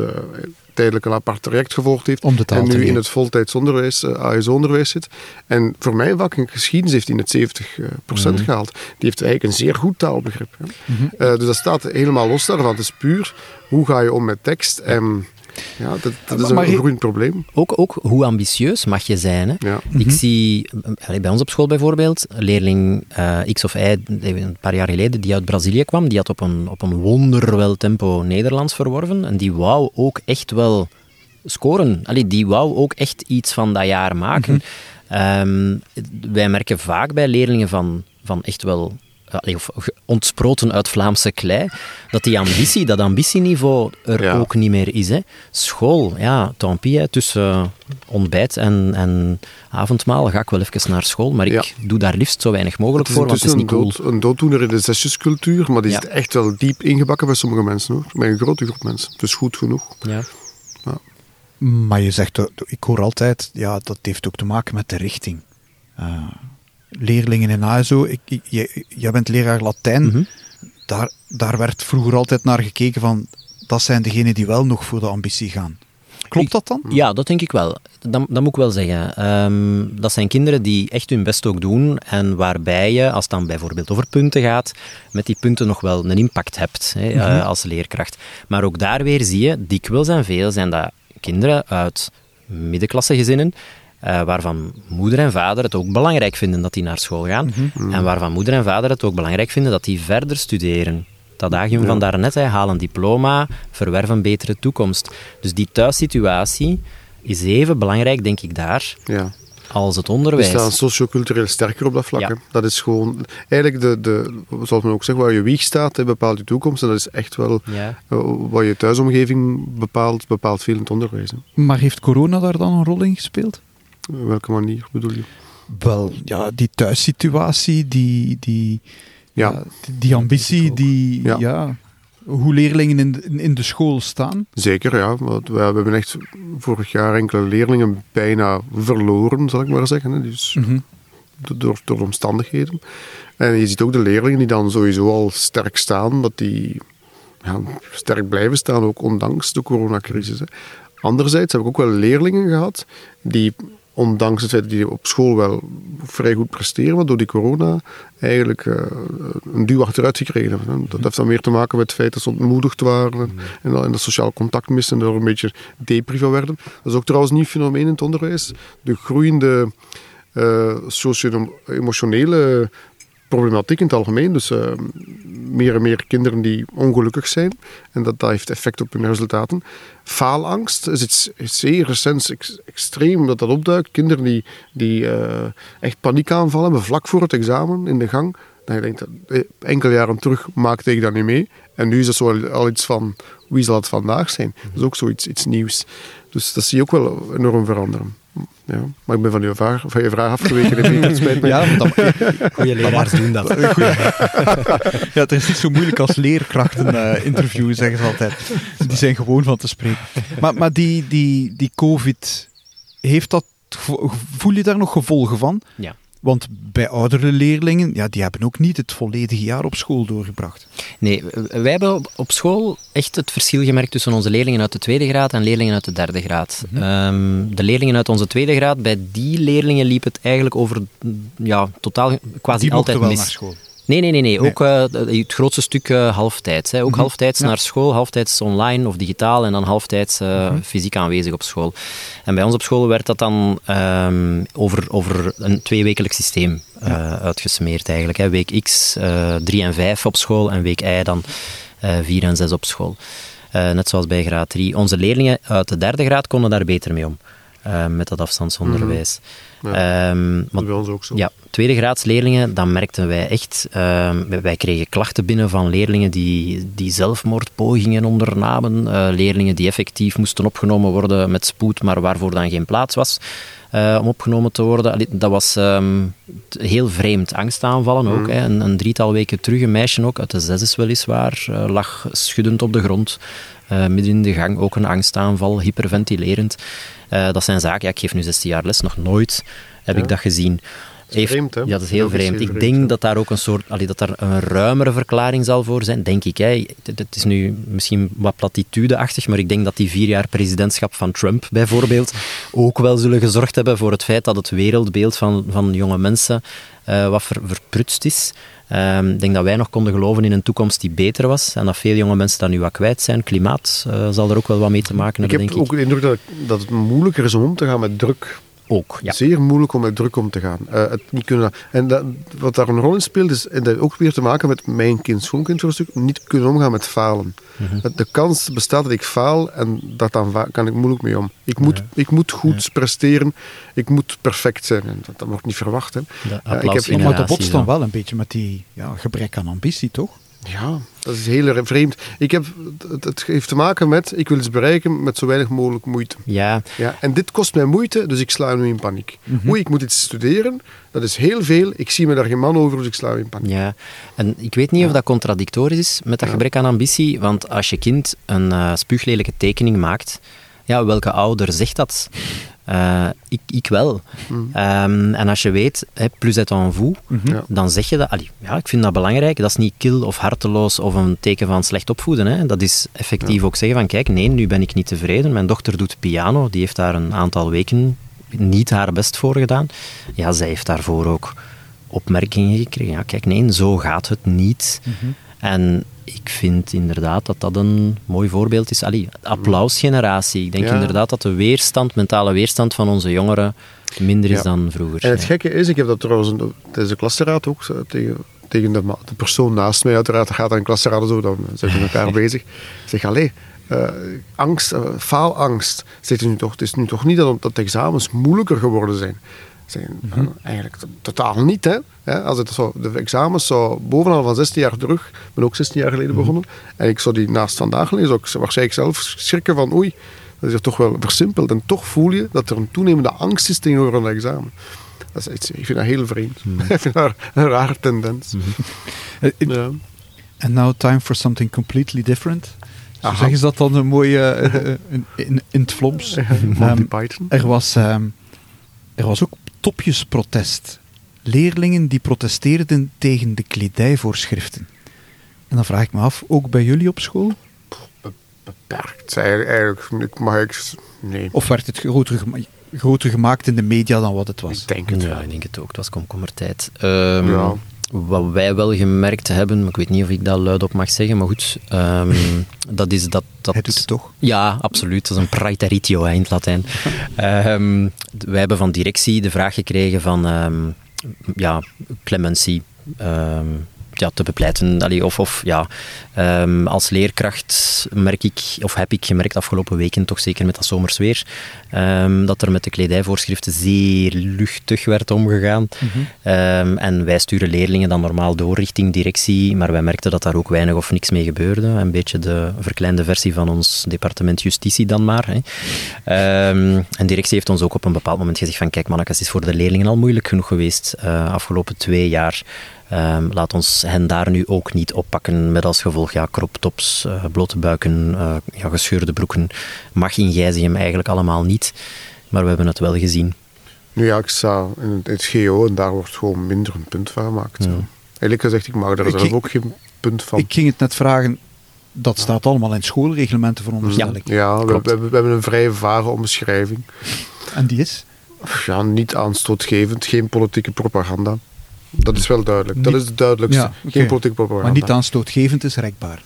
tijdelijk een apart traject gevolgd heeft. Om de en nu in het voltijds onderwijs, uh, eh, ASO-onderwijs zit. En voor mijn vak in geschiedenis heeft hij het 70% uh, procent mhm. gehaald. Die heeft eigenlijk een zeer goed taalbegrip. Mm dus dat staat helemaal los daarvan. Het is puur hoe ga je om met tekst en ja, dat, dat is een groeiend probleem. Ook, ook hoe ambitieus mag je zijn. Hè? Ja. Ik mhm. zie bij ons op school bijvoorbeeld, een leerling uh, X of Y, een paar jaar geleden, die uit Brazilië kwam, die had op een, op een wonderwel tempo Nederlands verworven. En die wou ook echt wel scoren. Allee, die wou ook echt iets van dat jaar maken. Mm wij merken vaak bij leerlingen van, van echt wel of ontsproten uit Vlaamse klei, dat die ambitie, dat ambitieniveau er ook niet meer is. Hè. School, ja, tant pis, tussen ontbijt en, en avondmaal ga ik wel even naar school, maar ik doe daar liefst zo weinig mogelijk voor, want het is niet cool. Dood, een dooddoener in de zesjescultuur, maar die is echt wel diep ingebakken bij sommige mensen, hoor. Bij een grote groep mensen. Het is goed genoeg. Ja. Maar je zegt, ik hoor altijd, ja, dat heeft ook te maken met de richting. Uh, leerlingen in ASO. Ik, jij bent leraar Latijn. Mhm. daar, daar werd vroeger altijd naar gekeken van dat zijn degenen die wel nog voor de ambitie gaan. Klopt dat dan? Ja, dat denk ik wel. Dat, dat moet ik wel zeggen. Ehm, dat zijn kinderen die echt hun best ook doen en waarbij je, als het dan bijvoorbeeld over punten gaat, met die punten nog wel een impact hebt hè, uh, als leerkracht. Maar ook daar weer zie je, dikwijls en veel zijn dat kinderen uit middenklassegezinnen uh, waarvan moeder en vader het ook belangrijk vinden dat die naar school gaan. Mm -hmm. En waarvan moeder en vader het ook belangrijk vinden dat die verder studeren. Dat adagium ja. van daarnet, hè, haal een diploma, verwerf een betere toekomst. Dus die thuissituatie is even belangrijk, denk ik, daar, ja. als het onderwijs. We staan sociocultureel sterker op dat vlak. Ja. Dat is gewoon, eigenlijk, de, de, zoals men ook zegt, waar je wieg staat, hè, bepaalt je toekomst. En dat is echt wel ja. uh, wat je thuisomgeving bepaalt, bepaalt veel in het onderwijs. Hè. Maar heeft corona daar dan een rol in gespeeld? Op welke manier bedoel je? Wel, ja, die thuissituatie, die, die, ja. ja die, ambitie, die, ja. ja. hoe leerlingen in de, in de school staan. Zeker, ja. Want we hebben echt vorig jaar enkele leerlingen bijna verloren, zal ik maar zeggen. Dus mm -hmm. door, door omstandigheden. En je ziet ook de leerlingen die dan sowieso al sterk staan, dat die ja, sterk blijven staan, ook ondanks de coronacrisis. Hè. Anderzijds heb ik ook wel leerlingen gehad die ondanks het feit dat die op school wel vrij goed presteren, maar door die corona eigenlijk uh, een duw achteruit gekregen hebben. Dat heeft dan meer te maken met het feit dat ze ontmoedigd waren mm. en, en dat sociaal contact misten en er een beetje depriva werden. Dat is ook trouwens een nieuw fenomeen in het onderwijs. De groeiende uh, socio-emotionele problematiek in het algemeen. Dus uh, meer en meer kinderen die ongelukkig zijn. En dat, dat heeft effect op hun resultaten. Faalangst is iets, zeer recent, ex, extreem dat dat opduikt. Kinderen die, die uh, echt paniekaanvallen hebben vlak voor het examen in de gang. Dan je denkt, enkele jaren terug maakte ik dat niet mee. En nu is dat zo al iets van, wie zal het vandaag zijn? Dat is ook zoiets iets nieuws. Dus dat zie je ook wel enorm veranderen. Ja, maar ik ben van je vraag, van je vraag afgeweken. Het spijt me. Ja, dan, goede leraars doen dat. ja, het is niet zo moeilijk als leerkrachten uh, interviewen, zeggen ze altijd. Die zijn gewoon van te spreken. Maar, maar die, die, die COVID, heeft dat, voel je daar nog gevolgen van? Ja. Want bij oudere leerlingen, ja, die hebben ook niet het volledige jaar op school doorgebracht. Nee, wij hebben op school echt het verschil gemerkt tussen onze leerlingen uit de tweede graad en leerlingen uit de derde graad. Mm -hmm. um, de leerlingen uit onze tweede graad, bij die leerlingen liep het eigenlijk over, ja, totaal quasi die altijd wel mis. naar school. Nee, nee, nee. nee. Ook uh, het grootste stuk uh, halftijds. Hè. Ook mm -hmm. halftijds ja. naar school, halftijds online of digitaal en dan halftijds uh, mm -hmm. fysiek aanwezig op school. En bij ons op school werd dat dan um, over, over een tweewekelijk systeem ja. uitgesmeerd eigenlijk. Hè. Week X, 3 en 5 op school en week Y dan 4 en 6 op school. net zoals bij graad 3. Onze leerlingen uit de derde graad konden daar beter mee om. met dat afstandsonderwijs. Mm -hmm. Ja, um, bij ons ook zo. Ja, tweede graads leerlingen, dan merkten wij echt, um, wij kregen klachten binnen van leerlingen die, die zelfmoordpogingen ondernamen, uh, leerlingen die effectief moesten opgenomen worden met spoed, maar waarvoor dan geen plaats was uh, om opgenomen te worden. Allee, dat was um, heel vreemd. Angstaanvallen ook. Mm. Hè. Een, een, drietal weken terug, een meisje ook, uit de zes weliswaar, uh, lag schuddend op de grond. Uh, midden in de gang ook een angstaanval, hyperventilerend. Uh, dat zijn zaken, ja, ik geef nu 16 jaar les, nog nooit heb ja. ik dat gezien. Heeft, vreemd, hè? Ja, dat is heel dat vreemd. Is heel ik vreemd, denk dat daar ook een soort, allee, dat daar een ruimere verklaring zal voor zijn, denk ik. Hè. Het is nu misschien wat platitudeachtig, maar ik denk dat die vier jaar presidentschap van Trump bijvoorbeeld ook wel zullen gezorgd hebben voor het feit dat het wereldbeeld van, van jonge mensen uh, wat ver, verprutst is. Um, ik denk dat wij nog konden geloven in een toekomst die beter was en dat veel jonge mensen daar nu wat kwijt zijn. Klimaat uh, zal er ook wel wat mee te maken hebben, ik heb denk ook de indruk dat, dat het moeilijker is om om te gaan met druk. Ook, ja. Zeer moeilijk om met druk om te gaan. Uh, het niet kunnen, en dat, wat daar een rol in speelt, is en dat ook weer te maken met mijn kind, schoonkind voor een stuk, niet kunnen omgaan met falen. Mhm. Mm -hmm. De kans bestaat dat ik faal en dat dan kan ik moeilijk mee om. Ik moet, Ja. ik moet goed Ja. presteren, ik moet perfect zijn. En dat, dat wordt niet verwacht. Hè. De ik heb- Maar dat botst dan dan. wel een beetje met die ja, gebrek aan ambitie, toch? Ja, dat is heel vreemd. Ik heb, het, het heeft te maken met, ik wil iets bereiken met zo weinig mogelijk moeite. Ja, Ja, en dit kost mij moeite, dus ik sla nu in paniek. Mhm. Oei, ik moet iets studeren, dat is heel veel. Ik zie me daar geen man over, dus ik sla in paniek. Ja, en ik weet niet of dat contradictorisch is met dat Ja. gebrek aan ambitie, want als je kind een eh spuuglelijke tekening maakt, ja, welke ouder zegt dat? Uh, ik, ik wel. Mm. Um, en als je weet, hè, plus het en vous, mm -hmm. dan zeg je dat. Allee, ja, ik vind dat belangrijk. Dat is niet kil of harteloos of een teken van slecht opvoeden. Hè. Dat is effectief ja. ook zeggen van, kijk, nee, nu ben ik niet tevreden. Mijn dochter doet piano, die heeft daar een aantal weken niet haar best voor gedaan. Ja, zij heeft daarvoor ook opmerkingen gekregen. Ja, kijk, nee, zo gaat het niet. Mm -hmm. En ik vind inderdaad dat dat een mooi voorbeeld is. Allee, applausgeneratie. Ik denk ja. inderdaad dat de weerstand, mentale weerstand van onze jongeren minder is ja. dan vroeger. En het gekke is, ik heb dat trouwens tijdens de klasraad ook tegen, tegen de, de, persoon naast mij, uiteraard, gaat aan klasraad zo, dan zijn we met elkaar bezig. Ik zeg, allee, uh, angst, uh, faalangst. Zegt nu toch, het is nu toch niet dat, dat de examens moeilijker geworden zijn. Zijn, mm -hmm. Eigenlijk totaal niet. Hè? Als het zo, de examens zo bovenal van 16 jaar terug, ik ben ook 16 jaar geleden begonnen, mm -hmm. en ik zou die naast vandaag lezen, ook waarschijnlijk zelf schrikken van oei, dat is toch wel versimpeld. En toch voel je dat er een toenemende angst is tegenover een examen. Dat is iets, ik vind dat heel vreemd. Mm -hmm. ik vind dat een rare tendens. And ja. now time for something completely different. Zo zeggen ze dat dan een mooie uh, in, in, in, het um, Python. Er was, um, er was ook topjesprotest. Leerlingen die protesteerden tegen de kledijvoorschriften. En dan vraag ik me af, ook bij jullie op school? Beperkt. Eigenlijk mag ik... Nee. Of werd het groter, groter gemaakt in de media dan wat het was? Ik denk het Ja, ik denk het ook. Het was komkommertijd. Um, ja. Wat wij wel gemerkt hebben, ik weet niet of ik dat luidop mag zeggen, maar goed, um, dat is dat, dat... Hij doet het toch? Ja, absoluut. Dat is een praeteritio in het Latijn. um, wij hebben van directie de vraag gekregen van um, ja, clemency. Ja, te bepleiten. Allee, of, of ja, um, als leerkracht merk ik, of heb ik gemerkt afgelopen weken, toch zeker met dat zomers weer, um, dat er met de kledijvoorschriften zeer luchtig werd omgegaan. Mm -hmm. um, en wij sturen leerlingen dan normaal door richting directie, maar wij merkten dat daar ook weinig of niks mee gebeurde. Een beetje de verkleinde versie van ons departement justitie dan maar. Hè. en directie heeft ons ook op een bepaald moment gezegd van kijk mannetjes, het is voor de leerlingen al moeilijk genoeg geweest uh, afgelopen twee jaar. Um, laat ons hen daar nu ook niet oppakken met als gevolg ja, crop tops, uh, blote buiken, uh, ja, gescheurde broeken. Mag in Gijzegem eigenlijk allemaal niet, maar we hebben het wel gezien. Nu ja, ik sta in het GO en daar wordt gewoon minder een punt van gemaakt. Ja. Eerlijk gezegd, ik mag daar ik zelf ging, ook geen punt van. Ik ging het net vragen, dat staat allemaal in schoolreglementen van onderstelling. Ja, ja we, we, we, hebben een vrij vage omschrijving. En die is? Ja, niet aanstootgevend, geen politieke propaganda. Dat is wel duidelijk. Niet, dat is het duidelijkste. Ja, okay. Geen politieke propaganda. Maar niet aanstootgevend is rekbaar.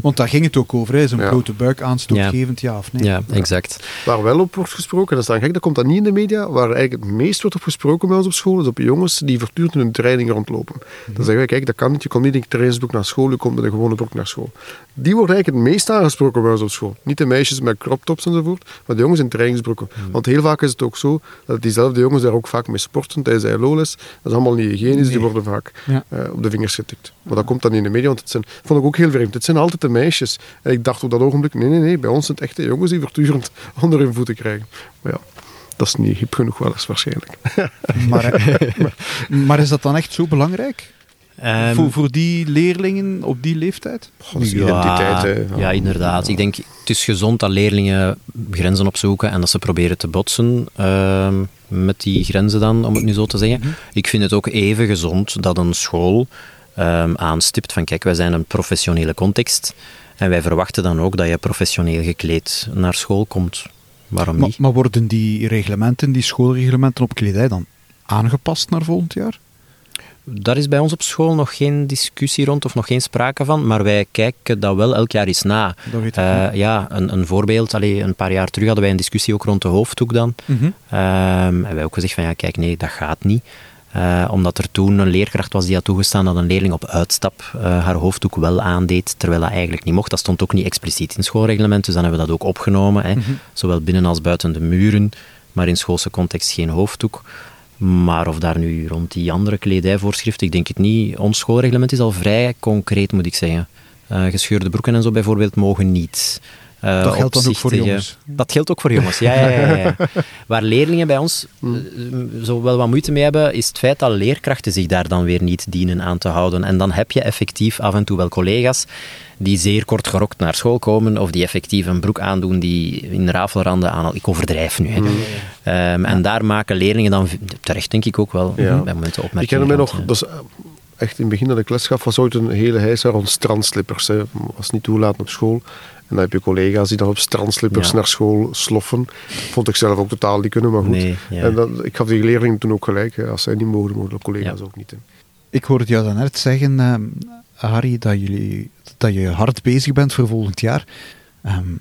Want daar ging het ook over. Is een ja. blote buik aanstootgevend, ja. ja, of nee? Ja, exact. Waar wel op wordt gesproken, dat is dan gek, dat komt dan niet in de media, waar eigenlijk het meest wordt op gesproken bij ons op school, is op jongens die voortdurend in hun training rondlopen. Dan zeggen wij, kijk, dat kan niet, je komt niet in een trainingsbroek naar school, je komt met een gewone broek naar school. Die wordt eigenlijk het meest aangesproken bij ons op school. Niet de meisjes met crop tops enzovoort, maar de jongens in trainingsbroeken. Want heel vaak is het ook zo, dat diezelfde jongens daar ook vaak mee sporten tijdens ILO-les. Dat is allemaal niet hygiënisch, die worden vaak ja. uh, op de vingers getikt. Maar dat komt dan in de media, want het zijn, vond ik ook heel vreemd. Het zijn altijd de meisjes. En ik dacht op dat ogenblik, nee, nee, nee, bij ons zijn het echte jongens die voortdurend onder hun voeten krijgen. Maar ja, dat is niet hip genoeg wel eens waarschijnlijk. maar, maar is dat dan echt zo belangrijk? Um, voor, voor die leerlingen op die leeftijd? Oh, is identiteit. Hè. Ja, inderdaad. Ik denk, het is gezond dat leerlingen grenzen opzoeken en dat ze proberen te botsen uh, met die grenzen dan, om het nu zo te zeggen. Mm -hmm. Ik vind het ook even gezond dat een school um, aanstipt van kijk, wij zijn een professionele context en wij verwachten dan ook dat je professioneel gekleed naar school komt. Waarom maar, niet? Maar worden die reglementen, die schoolreglementen op kledij dan aangepast naar volgend jaar? Daar is bij ons op school nog geen discussie rond of nog geen sprake van, maar wij kijken dat wel elk jaar eens na. Uh, ja, een, een voorbeeld, allee, een paar jaar terug hadden wij een discussie ook rond de hoofddoek dan. Mm -hmm. en wij ook gezegd van ja, kijk, nee, dat gaat niet. Uh, omdat er toen een leerkracht was die had toegestaan dat een leerling op uitstap uh, haar hoofddoek wel aandeed, terwijl dat eigenlijk niet mocht. Dat stond ook niet expliciet in schoolreglement, dus dan hebben we dat ook opgenomen. Hè. Mm -hmm. Zowel binnen als buiten de muren, maar in schoolse context geen hoofddoek. Maar of daar nu rond die andere kledijvoorschriften, ik denk het niet. Ons schoolreglement is al vrij concreet, moet ik zeggen. Uh, gescheurde broeken en zo bijvoorbeeld mogen niet. Uh, dat geldt dan ook voor jongens? Dat geldt ook voor jongens, ja. ja, ja, ja. Waar leerlingen bij ons uh, zo wel wat moeite mee hebben, is het feit dat leerkrachten zich daar dan weer niet dienen aan te houden. En dan heb je effectief af en toe wel collega's die zeer kort gerokt naar school komen, of die effectief een broek aandoen die in rafelranden aan... Ik overdrijf nu. Hè. Mm. Um, en daar maken leerlingen dan terecht, denk ik ook wel, bij momenten opmerkingen. Ik ken mij nog... Dat is, echt in het begin dat ik les gaf, was ooit een hele heis rond strandslippers. Hè. Was niet toelaten op school. En dan heb je collega's die dan op strandslippers naar school sloffen. Vond ik zelf ook totaal niet kunnen, maar goed. Nee, ja. En dan, ik gaf die leerlingen toen ook gelijk. Hè. Als zij niet mogen, mogen de collega's ook niet. Hè. Ik hoorde jou daarnet zeggen, uh, Harry, dat, jullie, dat je hard bezig bent voor volgend jaar. Um,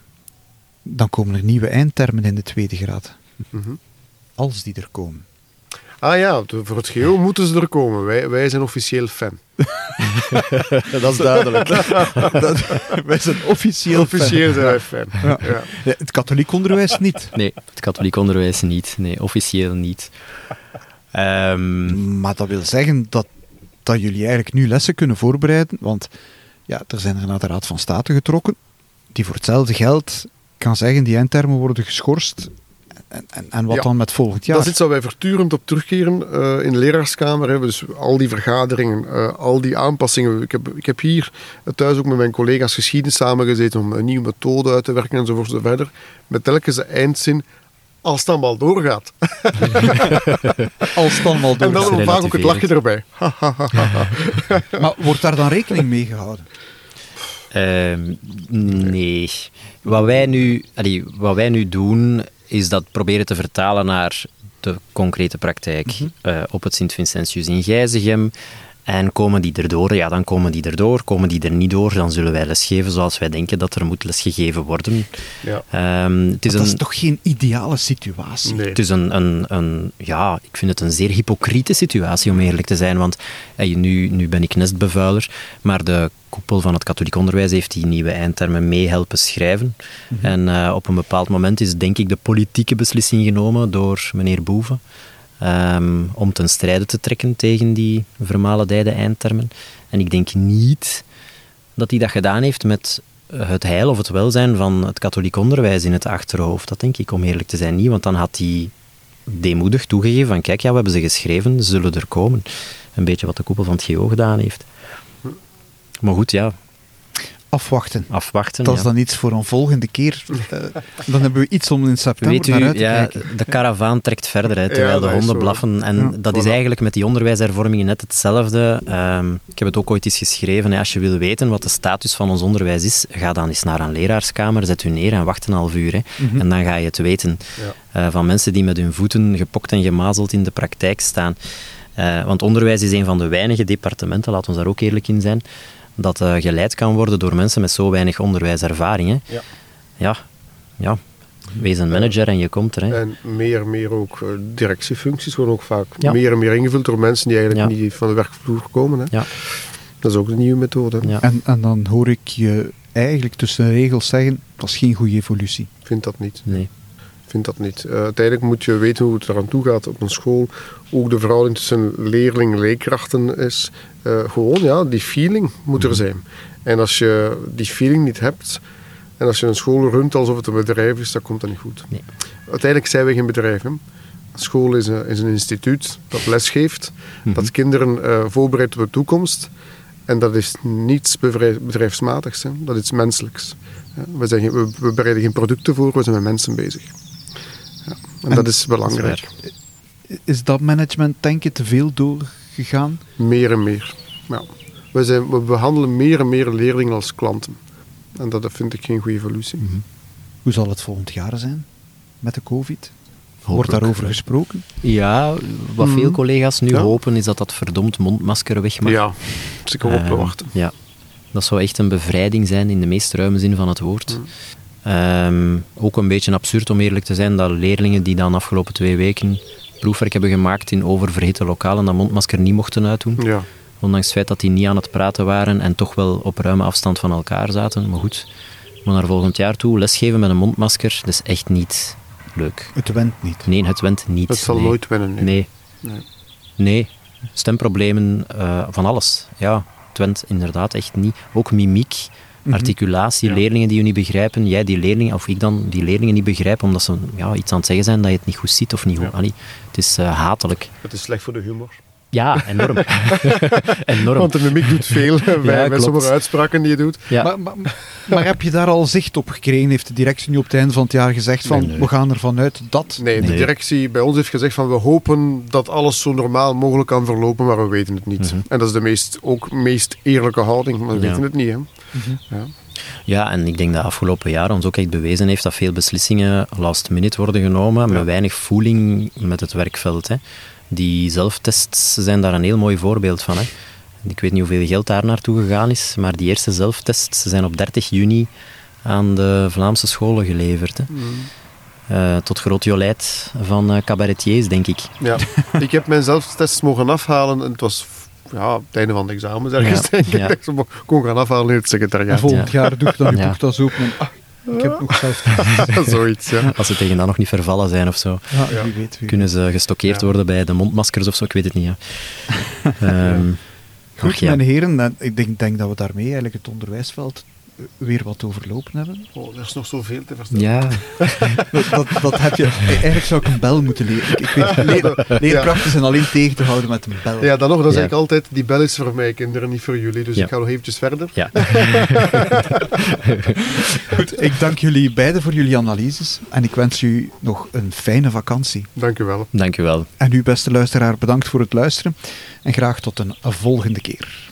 dan komen er nieuwe eindtermen in de tweede graad. Mm -hmm. Als die er komen. Ah ja, voor het geheel moeten ze er komen. Wij, wij zijn officieel fan. dat is duidelijk. dat, wij zijn officieel Officieel zijn wij fan. Ja. Ja. Het katholiek onderwijs niet. Nee, het katholiek onderwijs niet. Nee, officieel niet. Um... Maar dat wil zeggen dat, dat jullie eigenlijk nu lessen kunnen voorbereiden. Want ja, er zijn er naar de Raad van State getrokken. Die voor hetzelfde geld kan zeggen, die eindtermen worden geschorst en, en, en wat dan met volgend jaar? Dat is iets waar wij voortdurend op terugkeren uh, in de leraarskamer. Hè. Dus al die vergaderingen, uh, al die aanpassingen. Ik heb, ik heb hier thuis ook met mijn collega's geschiedenis samengezeten om een nieuwe methode uit te werken enzovoort zo verder. Met telkens de eindzin als het allemaal doorgaat. als het allemaal doorgaat. En dan vaak ook het lachje erbij. maar wordt daar dan rekening mee gehouden? Uh, nee. Wat wij, nu, allee, wat wij nu doen, is dat proberen te vertalen naar de concrete praktijk mm -hmm. uh, op het Sint-Vincentius in Gijzegem. En komen die erdoor, ja, dan komen die erdoor. Komen die er niet door, dan zullen wij lesgeven zoals wij denken dat er moet lesgegeven worden. Ja. Um, het is dat een, is toch geen ideale situatie? Nee. Het is een, een, een, ja, ik vind het een zeer hypocriete situatie om eerlijk te zijn. Want hey, nu, nu ben ik nestbevuiler, maar de koepel van het katholiek onderwijs heeft die nieuwe eindtermen mee helpen schrijven. Mm -hmm. En uh, op een bepaald moment is denk ik de politieke beslissing genomen door meneer Boeven. Um, om ten strijde te trekken tegen die vermalendijde eindtermen. En ik denk niet dat hij dat gedaan heeft met het heil of het welzijn van het katholiek onderwijs in het achterhoofd. Dat denk ik, om eerlijk te zijn, niet. Want dan had hij deemoedig toegegeven van kijk, ja, we hebben ze geschreven, ze zullen er komen. Een beetje wat de koepel van het GO gedaan heeft. Maar goed, ja, afwachten. Afwachten, Dat is ja. dan iets voor een volgende keer. Uh, dan hebben we iets om in september Weet u, naar uit te ja, kijken. De karavaan trekt verder, hè, terwijl Ja, de honden blaffen. En Ja, dat is eigenlijk met die onderwijshervormingen net hetzelfde. Ehm, ik heb het ook ooit eens geschreven. Hè, als je wil weten wat de status van ons onderwijs is, ga dan eens naar een leraarskamer, zet u neer en wacht een half uur. Hè. Mhm. En dan ga je het weten. Ja. Eh, van mensen die met hun voeten gepokt en gemazeld in de praktijk staan. Eh, want onderwijs is een van de weinige departementen, laten we daar ook eerlijk in zijn, dat eh, geleid kan worden door mensen met zo weinig onderwijservaring. Hè. Ja. Ja, ja. Wees een manager en je komt er. Hè. En meer en meer ook eh, directiefuncties worden ook vaak Ja. meer en meer ingevuld door mensen die eigenlijk Ja. niet van de werkvloer komen. Hè. Ja. Dat is ook een nieuwe methode. Ja. En, en dan hoor ik je eigenlijk tussen de regels zeggen, dat is geen goede evolutie. Ik vind dat niet. Nee. Ik vind dat niet. Eh, uiteindelijk moet je weten hoe het eraan toe gaat op een school. Ook de verhouding tussen leerling en leerkrachten is eh, gewoon, ja, die feeling moet er zijn. En als je die feeling niet hebt, en als je een school runt alsof het een bedrijf is, dan komt dat niet goed. Nee. Uiteindelijk zijn we geen bedrijf. Hè. School is een, is een instituut dat lesgeeft, Mhm. dat kinderen eh, voorbereidt op de toekomst. En dat is niets bedrijfsmatigs, hè. dat is iets menselijks. We, zijn geen- we, bereiden geen producten voor, we zijn met mensen bezig. Ja, en, En dat is belangrijk. Is dat management denk je te veel doorgegaan? Meer en meer. Ja. We, zijn, we behandelen meer en meer leerlingen als klanten. En dat vind ik geen goede evolutie. Hoe zal het volgend jaar zijn met de covid? Wordt daarover gesproken? Ja, wat veel collega's nu Ja. hopen is dat dat verdomd mondmasker weg mag. Ja, dus ik kan op te Ehm, wachten. Ja, dat zou echt een bevrijding zijn in de meest ruime zin van het woord. Ehm, ook een beetje absurd om eerlijk te zijn dat leerlingen die dan afgelopen twee weken proefwerk hebben gemaakt in oververhitte lokalen dat mondmasker niet mochten uitdoen. Ja. Ondanks het feit dat die niet aan het praten waren en toch wel op ruime afstand van elkaar zaten. Maar goed, maar naar volgend jaar toe lesgeven met een mondmasker, dat is echt niet leuk. Het went niet. Nee, het went niet. Het zal nee. nooit winnen. nee. Nee. Nee. Nee. Stemproblemen, eh, van alles. Ja, het went inderdaad echt niet. Ook mimiek Articulatie, leerlingen die je niet begrijpen, jij die leerlingen, of ik dan die leerlingen niet begrijp, omdat ze ja, iets aan het zeggen zijn dat je het niet goed ziet of niet goed. Allee, het is uh, hatelijk. Het is slecht voor de humor. Ja, enorm. enorm. Want de mimiek doet veel bij, bij sommige uitspraken die je doet. Ja. Maar, maar, maar, heb je daar al zicht op gekregen? Heeft de directie nu op het einde van het jaar gezegd van Nee, nee. we gaan ervan uit dat... Nee, de directie bij ons heeft gezegd van we hopen dat alles zo normaal mogelijk kan verlopen, maar we weten het niet. En dat is de meest, ook meest eerlijke houding, maar we Ja. weten het niet. Hè. Ja. Ja, en ik denk dat afgelopen jaar ons ook echt bewezen heeft dat veel beslissingen last minute worden genomen, met weinig voeling met het werkveld. Hè. Die zelftests zijn daar een heel mooi voorbeeld van. Hè. Ik weet niet hoeveel geld daar naartoe gegaan is, maar die eerste zelftests zijn op 30 juni aan de Vlaamse scholen geleverd. Hè. Eh, tot groot jolijt van eh, cabaretiers, denk ik. Ja. ik heb mijn zelftests mogen afhalen en het was ja, het einde van de examens ergens, Ja. denk ik. Ja. Dat ik ze kon gaan afhalen in het secretariaat. volgend jaar doe ik dan uw Ja. boektas open en ah, ik heb nog zelf... Zoiets, ja. Als ze tegen dan nog niet vervallen zijn of zo. Ja, Ja. wie weet. Wie Kunnen ze gestockeerd Ja. worden bij de mondmaskers of zo? Ik weet het niet. Ja. Ehm, Goed, mijn heren, en ik denk, denk dat we daarmee eigenlijk het onderwijsveld weer wat overlopen hebben. Oh, er is nog zoveel te vertellen. Ja, Dat, dat, dat heb je... Eigenlijk zou ik een bel moeten leren. Ik, ik weet, leer- leerkrachten zijn alleen tegen te houden met een bel. Ja, dan nog, dan Ja. zeg ik altijd, die bel is voor mij, kinderen, niet voor jullie. Dus Ja. ik ga nog eventjes verder. ja. Goed, ik dank jullie beiden voor jullie analyses en ik wens u nog een fijne vakantie. Dank u wel. dank u wel. En u, beste luisteraar, bedankt voor het luisteren en graag tot een volgende keer.